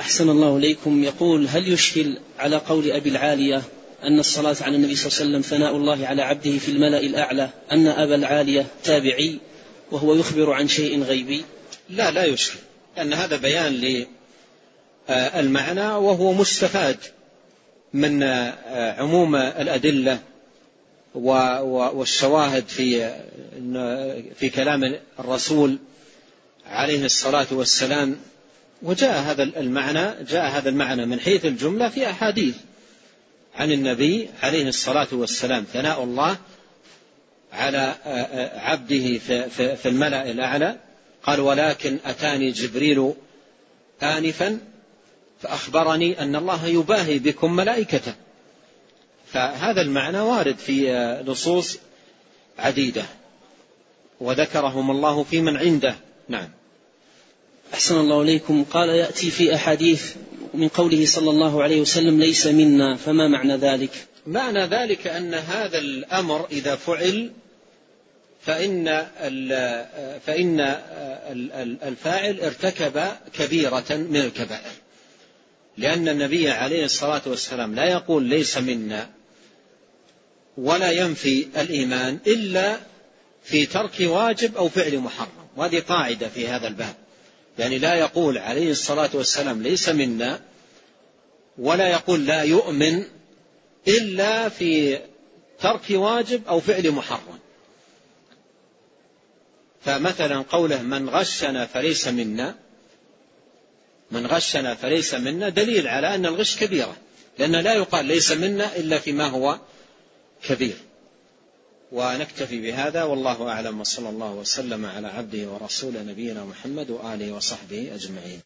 أحسن الله إليكم. يقول هل يشكل على قول أبي العالية أن الصلاة على النبي صلى الله عليه وسلم ثناء الله على عبده في الملأ الأعلى أن أبا العالية تابعي وهو يخبر عن شيء غيبي؟ لا لا يشكل لأن هذا بيان للمعنى وهو مستفاد من عموم الأدلة والشواهد في في كلام الرسول عليه الصلاة والسلام. وجاء هذا المعنى جاء هذا المعنى من حيث الجملة في أحاديث عن النبي عليه الصلاة والسلام. ثناء الله على عبده في الملأ الأعلى. قال ولكن أتاني جبريل آنفا فأخبرني أن الله يباهي بكم ملائكته فهذا المعنى وارد في نصوص عديدة. وذكرهم الله في من عنده. نعم. أحسن الله إليكم. قال يأتي في أحاديث من قوله صلى الله عليه وسلم ليس منا فما معنى ذلك؟ معنى ذلك أن هذا الأمر إذا فعل فإن فإن الفاعل ارتكب كبيرة من الكبائر. لأن النبي عليه الصلاة والسلام لا يقول ليس منا ولا ينفي الإيمان إلا في ترك واجب أو فعل محرم. وهذه قاعدة في هذا الباب. يعني لا يقول عليه الصلاة والسلام ليس منا ولا يقول لا يؤمن إلا في ترك واجب أو فعل محرم. فمثلا قوله من غشنا فليس منا من غشنا فليس منا دليل على أن الغش كبيرة لأن لا يقال ليس منا إلا فيما هو كبير. ونكتفي بهذا والله أعلم وصلى الله وسلم على عبده ورسوله نبينا محمد وآله وصحبه أجمعين.